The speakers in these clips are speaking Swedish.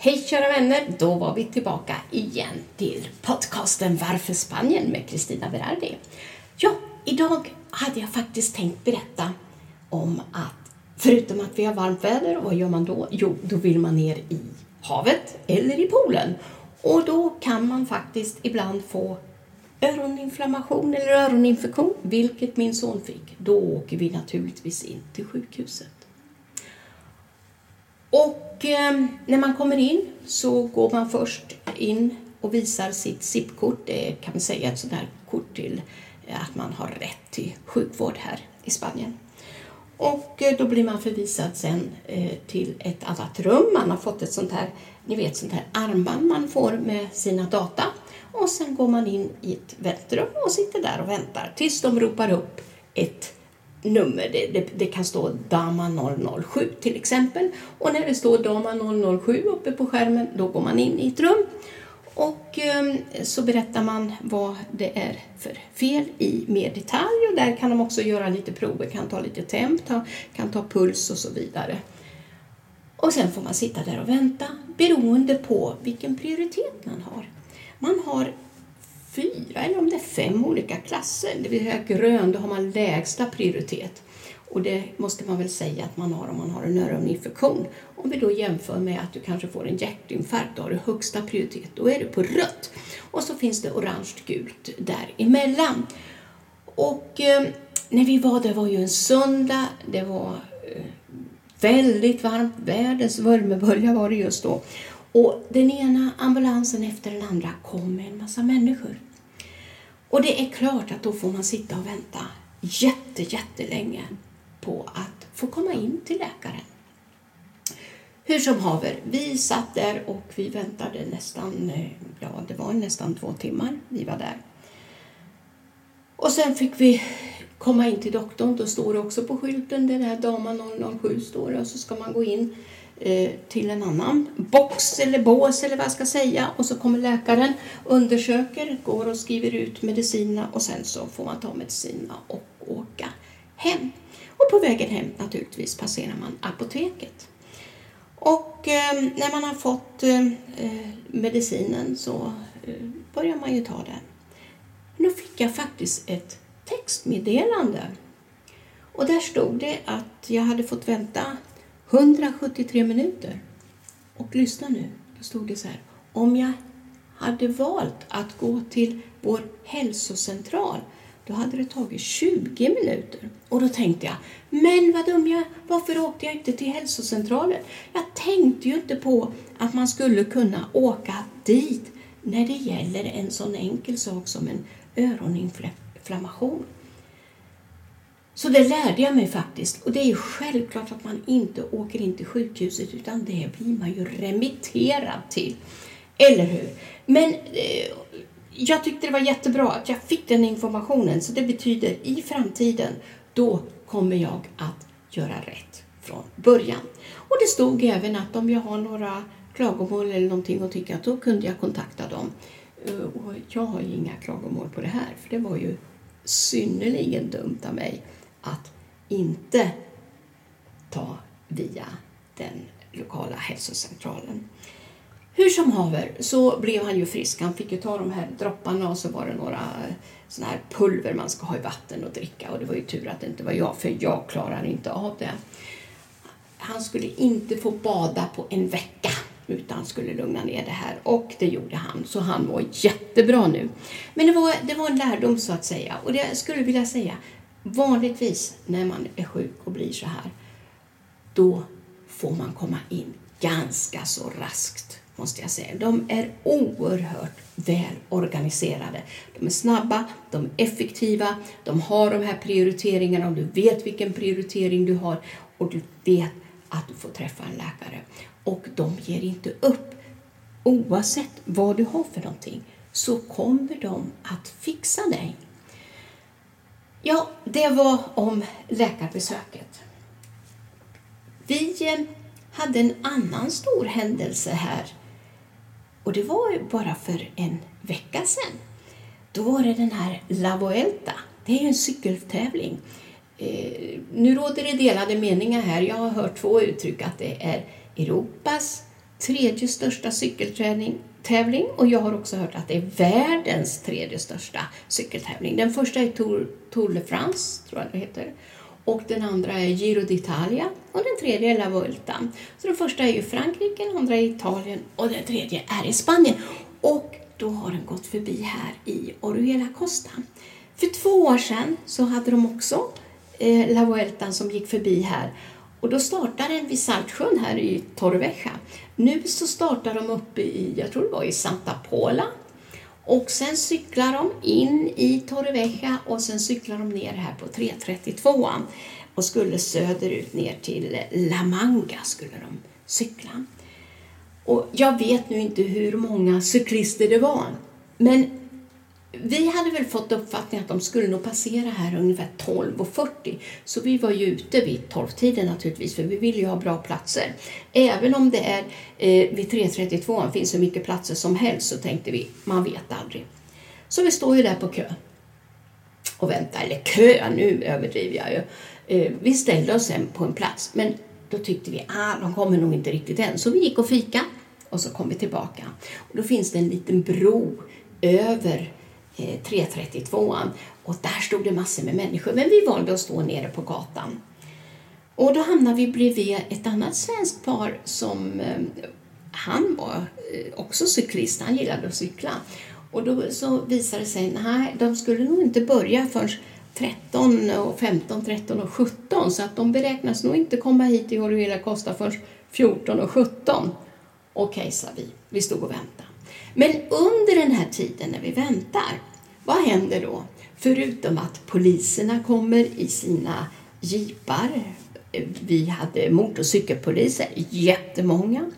Hej kära vänner! Då var vi tillbaka igen till podcasten Varför Spanien med Kristina Berardi. Ja, idag hade jag faktiskt tänkt berätta om att förutom att vi har varmt väder, vad gör man då? Jo, då vill man ner i havet eller i poolen. Och då kan man faktiskt ibland få öroninflammation eller öroninfektion, vilket min son fick. Då åker vi naturligtvis in till sjukhuset. Och eh, när man kommer in så går man först in och visar sitt SIP-kort. Det kan man säga ett sånt här kort till eh, att man har rätt till sjukvård här i Spanien. Och eh, då blir man förvisad sen eh, till ett annat rum. Man har fått ett sånt här, ni vet, sånt här armband man får med sina data. Och sen går man in i ett väntrum och sitter där och väntar tills de ropar upp ett nummer. Det, det, det, kan stå Dama 007 till exempel. Och när det står Dama 007 uppe på skärmen, då går man in i ett rum och eh, så berättar man vad det är för fel i mer detalj och där kan de också göra lite prover, kan ta lite temp, ta, kan ta puls och så vidare. Och sen får man sitta där och vänta beroende på vilken prioritet man har. Man har fyra eller om det är fem olika klasser. Det vill säga grön, då har man lägsta prioritet. Och det måste man väl säga att man har om man har en öroninfektion. Om vi då jämför med att du kanske får en hjärtinfarkt, då har du högsta prioritet. Då är du på rött. Och så finns det orange gult däremellan. Och eh, när vi var där var ju en söndag. Det var eh, väldigt varmt. Världens värmebölja var det just då. Och den ena ambulansen efter den andra kom med en massa människor. Och det är klart att då får man sitta och vänta jätte, jättelänge på att få komma in till läkaren. Hur som haver, vi satt där och vi väntade nästan, eh, ja det var nästan två timmar vi var där. Och sen fick vi komma in till doktorn, då står det också på skylten, den här dama 007 står det och så ska man gå in eh, till en annan box eller bås eller vad jag ska säga och så kommer läkaren, undersöker, går och skriver ut medicinerna och sen så får man ta medicinerna och åka hem. Och på vägen hem naturligtvis passerar man apoteket. Och eh, när man har fått eh, eh, medicinen så eh, börjar man ju ta den. Nu fick jag faktiskt ett textmeddelande. Och där stod det att jag hade fått vänta 173 minuter. Och lyssna nu, då stod det så här. Om jag hade valt att gå till vår hälsocentral då hade det tagit 20 minuter. Och då tänkte jag, men vad dum jag varför åkte jag inte till hälsocentralen? Jag tänkte ju inte på att man skulle kunna åka dit när det gäller en sån enkel sak som en öroninflammation. Så det lärde jag mig faktiskt. Och det är självklart att man inte åker in till sjukhuset utan det blir man ju remitterad till. Eller hur? Men eh, jag tyckte det var jättebra att jag fick den informationen. Så det betyder i framtiden, då kommer jag att göra rätt från början. Och det stod även att om jag har några klagomål eller någonting och tycker att då kunde jag kontakta dem. Eh, och jag har ju inga klagomål på det här, för det var ju synnerligen dumt av mig att inte ta via den lokala hälsocentralen. Hur som haver så blev han ju frisk. Han fick ju ta de här dropparna och så var det några eh, såna här pulver man ska ha i vatten och dricka och det var ju tur att det inte var jag för jag klarar inte av det. Han skulle inte få bada på en vecka utan skulle lugna ner det här och det gjorde han så han mår jättebra nu. Men det var, det var en lärdom så att säga och det skulle vilja säga vanligtvis när man är sjuk och blir så här då får man komma in ganska så raskt måste jag säga. De är oerhört väl organiserade. De är snabba, de är effektiva, de har de här prioriteringarna och du vet vilken prioritering du har och du vet att du får träffa en läkare. Och de ger inte upp. Oavsett vad du har för någonting så kommer de att fixa dig. Ja, det var om läkarbesöket. Vi eh, hade en annan stor händelse här och det var bara för en vecka sedan. Då var det den här La Vuelta. Det är ju en cykeltävling. Eh, nu råder det delade meningar här. Jag har hört två uttryck att det är Europas tredje största cykelträning tävling och jag har också hört att det är världens tredje största cykeltävling. Den första är Tour, Tour de France, tror jag det heter. Och den andra är Giro d'Italia och den tredje är La Vuelta. Så den första är i Frankrike, den andra är Italien och den tredje är i Spanien. Och då har den gått förbi här i Oruela Costa. För två år sedan så hade de också eh, La Vuelta som gick förbi här och då startade den vid Saltsjön här i Torrevieja. Nu så startar de uppe i, jag tror det var i Santa Pola. Och sen cyklar de in i Torrevieja och sen cyklar de ner här på 332 och skulle söderut ner till La Manga skulle de cykla. Och jag vet nu inte hur många cyklister det var, men vi hade väl fått uppfattningen att de skulle nog passera här ungefär 12.40 så vi var ju ute vid 12-tiden naturligtvis för vi ville ju ha bra platser. Även om det är eh, vid 3.32 finns så mycket platser som helst så tänkte vi, man vet aldrig. Så vi står ju där på kö och väntar, eller kö, nu överdriver jag ju. Eh, vi ställde oss sen på en plats men då tyckte vi, ah, de kommer nog inte riktigt än. Så vi gick och fika och så kom vi tillbaka. Och då finns det en liten bro över Eh, 332an och där stod det massor med människor men vi valde att stå nere på gatan. Och då hamnade vi bredvid ett annat svenskt par som eh, han var eh, också cyklist, han gillade att cykla. Och då så visade det sig att de skulle nog inte börja förrän 13 och 15, 13 och 17 så att de beräknas nog inte komma hit i Orihuela Costa förrän 14 och 17. Okej, okay, sa vi. Vi stod och väntade. Men under den här tiden när vi väntar, vad händer då? Förutom att poliserna kommer i sina jeepar. Vi hade motorcykelpoliser, jättemånga.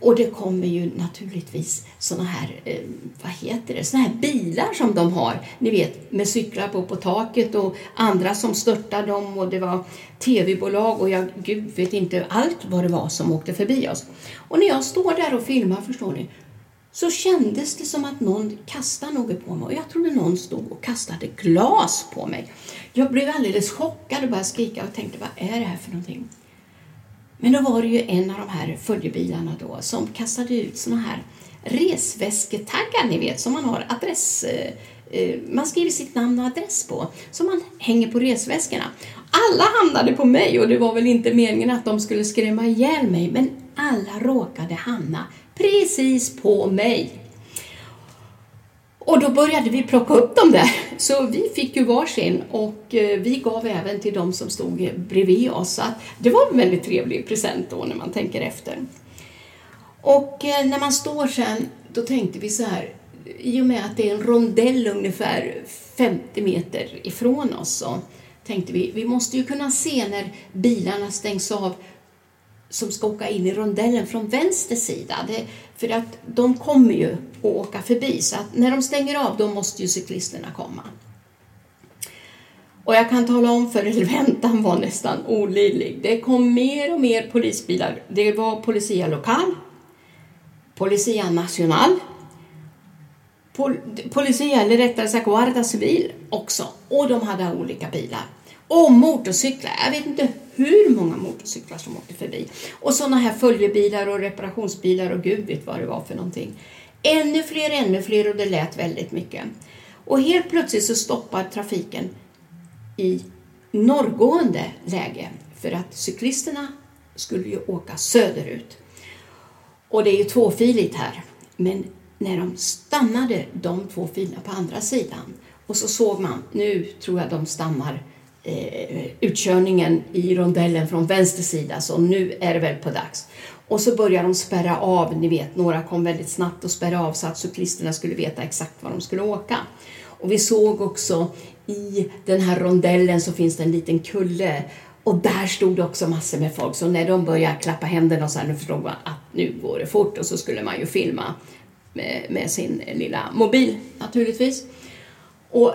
Och det kommer ju naturligtvis såna här, eh, vad heter det, såna här bilar som de har, ni vet med cyklar på på taket och andra som störtar dem och det var tv-bolag och jag gud vet inte allt vad det var som åkte förbi oss. Och när jag står där och filmar, förstår ni, så kändes det som att någon kastade något på mig och jag trodde någon stod och kastade glas på mig. Jag blev alldeles chockad och började skrika och tänkte vad är det här för någonting? Men då var det ju en av de här följebilarna då som kastade ut såna här resväsketaggar ni vet som man har adress eh, eh man skriver sitt namn och adress på som man hänger på resväskorna. Alla hamnade på mig och det var väl inte meningen att de skulle skrämma ihjäl mig men alla råkade hamna precis på mig. Och då började vi plocka upp dem där. Så vi fick ju varsin och eh, vi gav även till de som stod bredvid oss. Så det var en väldigt trevlig present då när man tänker efter. Och eh, när man står sen, då tänkte vi så här, i och med att det är en rondell ungefär 50 meter ifrån oss så tänkte vi, vi måste ju kunna se när bilarna stängs av som ska åka in i rondellen från vänster sida. Det, för att de kommer ju att åka förbi så att när de stänger av då måste ju cyklisterna komma. Och jag kan tala om för er, väntan var nästan olidlig. Det kom mer och mer polisbilar. Det var Policia Lokal, Policia Nacional, Pol Policia, eller rättare sagt Guarda Civil också. Och de hade olika bilar. Och motorcyklar. Jag vet inte hur många motorcyklar som åkte förbi. Och sådana här följebilar och reparationsbilar och gud vet vad det var för någonting. Ännu fler, ännu fler och det lät väldigt mycket. Och helt plötsligt så stoppar trafiken i norrgående läge för att cyklisterna skulle ju åka söderut. Och det är ju tvåfiligt här. Men när de stannade de två filerna på andra sidan och så såg man, nu tror jag de stannar eh, utkörningen i rondellen från vänster sida så nu är det väl på dags. Och så börjar de spärra av, ni vet, några kom väldigt snabbt och spärrade av så att cyklisterna skulle veta exakt var de skulle åka. Och vi såg också i den här rondellen så finns det en liten kulle och där stod det också massor med folk så när de började klappa händerna och så här, nu förstod man att nu går det fort och så skulle man ju filma med, med sin lilla mobil naturligtvis. Och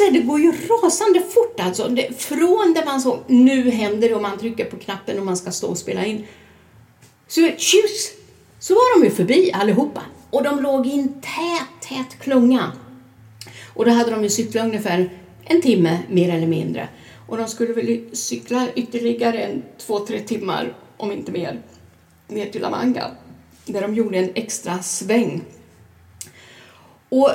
jag det går ju rasande fort alltså. Det, från det man såg, nu händer det och man trycker på knappen och man ska stå och spela in. Så tjus, så var de ju förbi allihopa. Och de låg i en tät, tät klunga. Och då hade de ju cyklat ungefär en timme mer eller mindre. Och de skulle väl cykla ytterligare en två, tre timmar, om inte mer. ner till La Manga där de gjorde en extra sväng. Och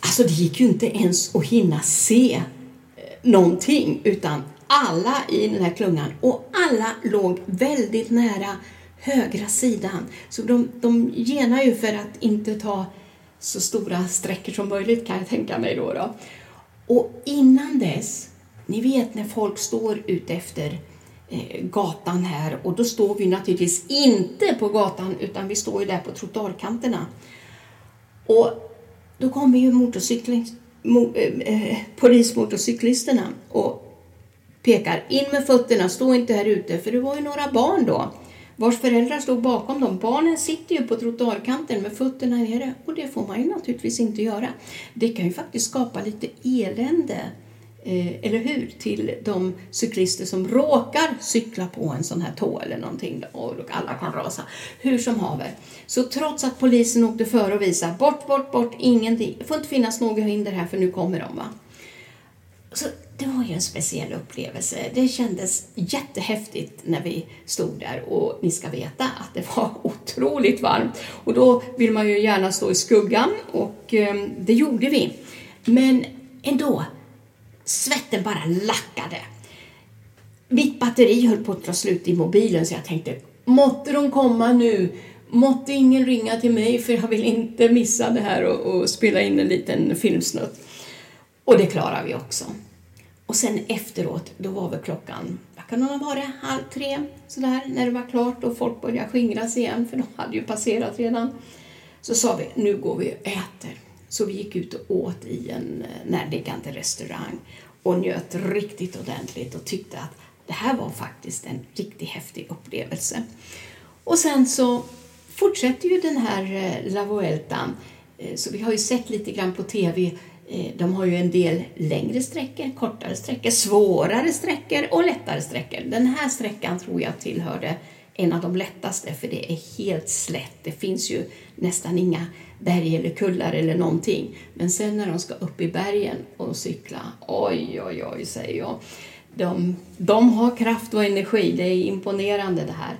alltså det gick ju inte ens att hinna se eh, någonting utan alla i den här klungan och alla låg väldigt nära högra sidan. Så de, de genar ju för att inte ta så stora sträckor som möjligt kan jag tänka mig då. då. Och innan dess, ni vet när folk står ute efter eh, gatan här och då står vi naturligtvis inte på gatan utan vi står ju där på trottoarkanterna. Och då kommer ju motorcykling, mo, eh, eh, polismotorcyklisterna och pekar in med fötterna, stå inte här ute, för det var ju några barn då vars föräldrar stod bakom dem. Barnen sitter ju på trottoarkanten med fötterna nere och det får man ju naturligtvis inte göra. Det kan ju faktiskt skapa lite elände, eh, eller hur, till de cyklister som råkar cykla på en sån här tå eller någonting och alla kan rasa. Hur som haver. Så trots att polisen åkte före och visade bort, bort, bort, ingenting. Det får inte finnas några hinder här för nu kommer de. Va? Så det var ju en speciell upplevelse. Det kändes jättehäftigt när vi stod där och ni ska veta att det var otroligt varmt. Och då vill man ju gärna stå i skuggan och eh, det gjorde vi. Men ändå, svetten bara lackade. Mitt batteri höll på att ta slut i mobilen så jag tänkte, måtte de komma nu? Måtte ingen ringa till mig för jag vill inte missa det här och, och spela in en liten filmsnutt. Och det klarar vi också. Och sen efteråt, då var väl klockan, vad kan det ha varit, halv tre sådär, när det var klart och folk började skingras igen, för de hade ju passerat redan. Så sa vi, nu går vi och äter. Så vi gick ut och åt i en eh, närliggande restaurang och njöt riktigt ordentligt och tyckte att det här var faktiskt en riktigt häftig upplevelse. Och sen så fortsätter ju den här eh, La Vueltan, eh, så vi har ju sett lite grann på TV de har ju en del längre sträckor, kortare sträckor, svårare sträckor och lättare sträckor. Den här sträckan tror jag tillhörde en av de lättaste för det är helt slätt. Det finns ju nästan inga berg eller kullar eller någonting. Men sen när de ska upp i bergen och cykla, oj, oj, oj, säger jag. De, de har kraft och energi, det är imponerande det här.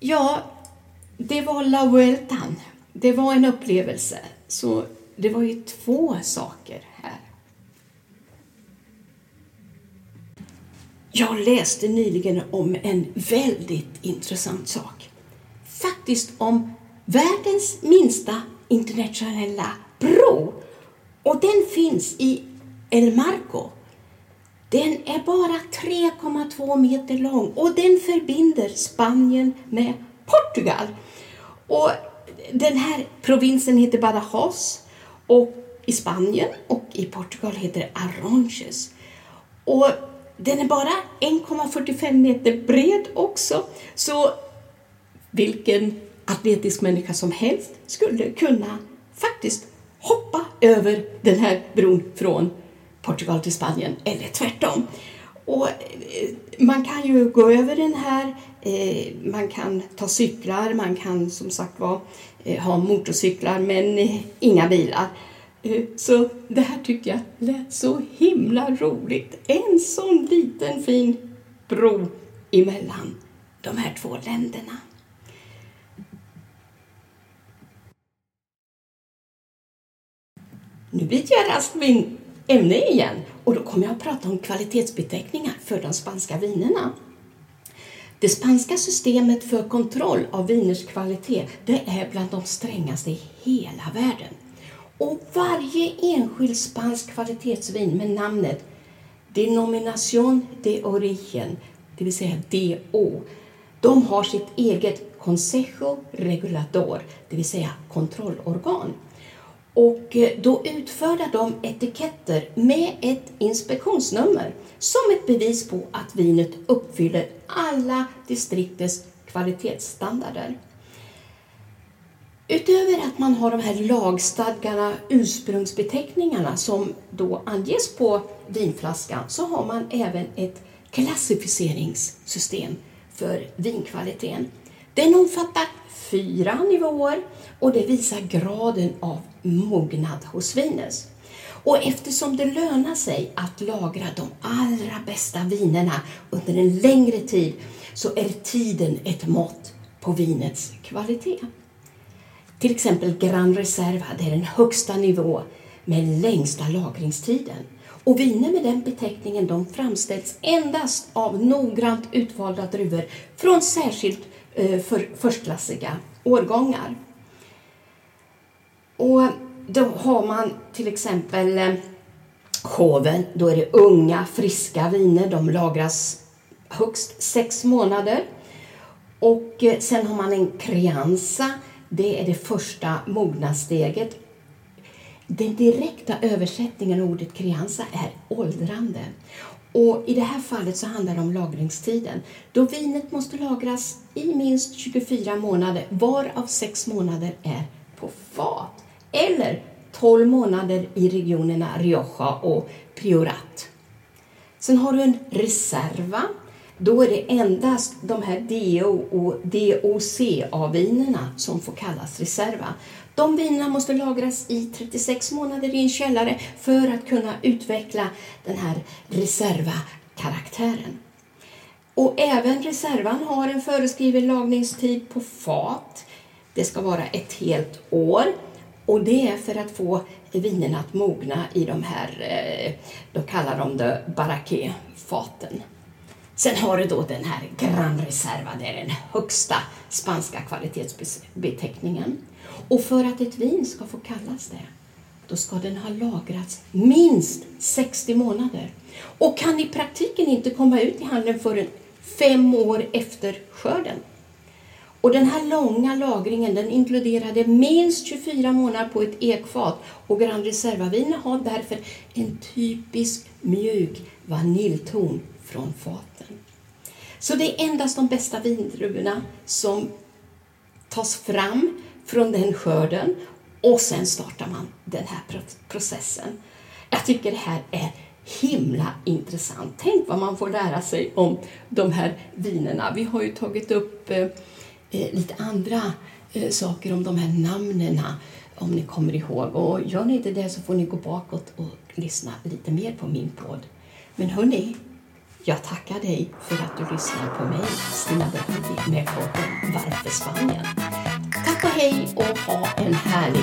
Ja, det var La Vueltan. Det var en upplevelse. Så det var ju två saker här. Jag läste nyligen om en väldigt intressant sak. Faktiskt om världens minsta internationella bro. Och den finns i El Marco. Den är bara 3,2 meter lång och den förbinder Spanien med Portugal. Och den här provinsen heter Badajoz och i Spanien och i Portugal heter det Arronches. Och den är bara 1,45 meter bred också. Så vilken atletisk människa som helst skulle kunna faktiskt hoppa över den här bron från Portugal till Spanien eller tvärtom. Och eh, man kan ju gå över den här, eh, man kan ta cyklar, man kan som sagt var eh, ha motorcyklar men inga bilar. Eh, så det här tyckte jag lät så himla roligt. En sån liten fin bro emellan de här två länderna. Nu byter jag raskt min ämne igen och då kommer jag att prata om kvalitetsbeteckningar för de spanska vinerna. Det spanska systemet för kontroll av viners kvalitet det är bland de strängaste i hela världen. Och varje enskild spansk kvalitetsvin med namnet Denominación de Origen, det vill säga DO, de har sitt eget Consejo Regulador, det vill säga kontrollorgan. Och eh, då utfärdar de etiketter med ett inspektionsnummer som ett bevis på att vinet uppfyller alla distriktets kvalitetsstandarder. Utöver att man har de här lagstadgade ursprungsbeteckningarna som då anges på vinflaskan så har man även ett klassificeringssystem för vinkvaliteten. Den omfattar fyra nivåer och det visar graden av mognad hos vinet. Och eftersom det lönar sig att lagra de allra bästa vinerna under en längre tid så är tiden ett mått på vinets kvalitet. Till exempel Grand Reserva, det är den högsta nivå med längsta lagringstiden. Och viner med den beteckningen de framställs endast av noggrant utvalda druvor från särskilt eh, för förstklassiga årgångar. Och då har man till exempel eh, Hoven, då är det unga friska viner. De lagras högst sex månader. Och eh, sen har man en Crianza, det är det första mognadssteget. Den direkta översättningen av ordet Crianza är åldrande. Och I det här fallet så handlar det om lagringstiden. Då vinet måste lagras i minst 24 månader, varav 6 månader är på fat. Eller 12 månader i regionerna Rioja och Priorat. Sen har du en reserva. Då är det endast de här DO och DOCA-vinerna som får kallas reserva. De vinerna måste lagras i 36 månader i en källare för att kunna utveckla den här reserva-karaktären. Och även reservan har en föreskriven lagringstid på fat. Det ska vara ett helt år. Och det är för att få vinerna att mogna i de här, eh, då kallar de det baraqué-faten. Sen har du då den här Gran Reserva, det är den högsta spanska kvalitetsbeteckningen. Och för att ett vin ska få kallas det, då ska den ha lagrats minst 60 månader och kan i praktiken inte komma ut i handeln förrän fem år efter skörden. Och den här långa lagringen den inkluderade minst 24 månader på ett ekfat och Grand Reserva-viner har därför en typisk mjuk vaniljton från faten. Så det är endast de bästa vindruvorna som tas fram från den skörden och sen startar man den här processen. Jag tycker det här är himla intressant. Tänk vad man får lära sig om de här vinerna. Vi har ju tagit upp eh, eh, lite andra eh, saker om de här namnen om ni kommer ihåg. Och gör ni inte det så får ni gå bakåt och lyssna lite mer på min podd. Men hörni, jag tackar dig för att du lyssnar på mig, Stina Bergvik, med podden Varför Spanien? Tack och hej och ha en härlig!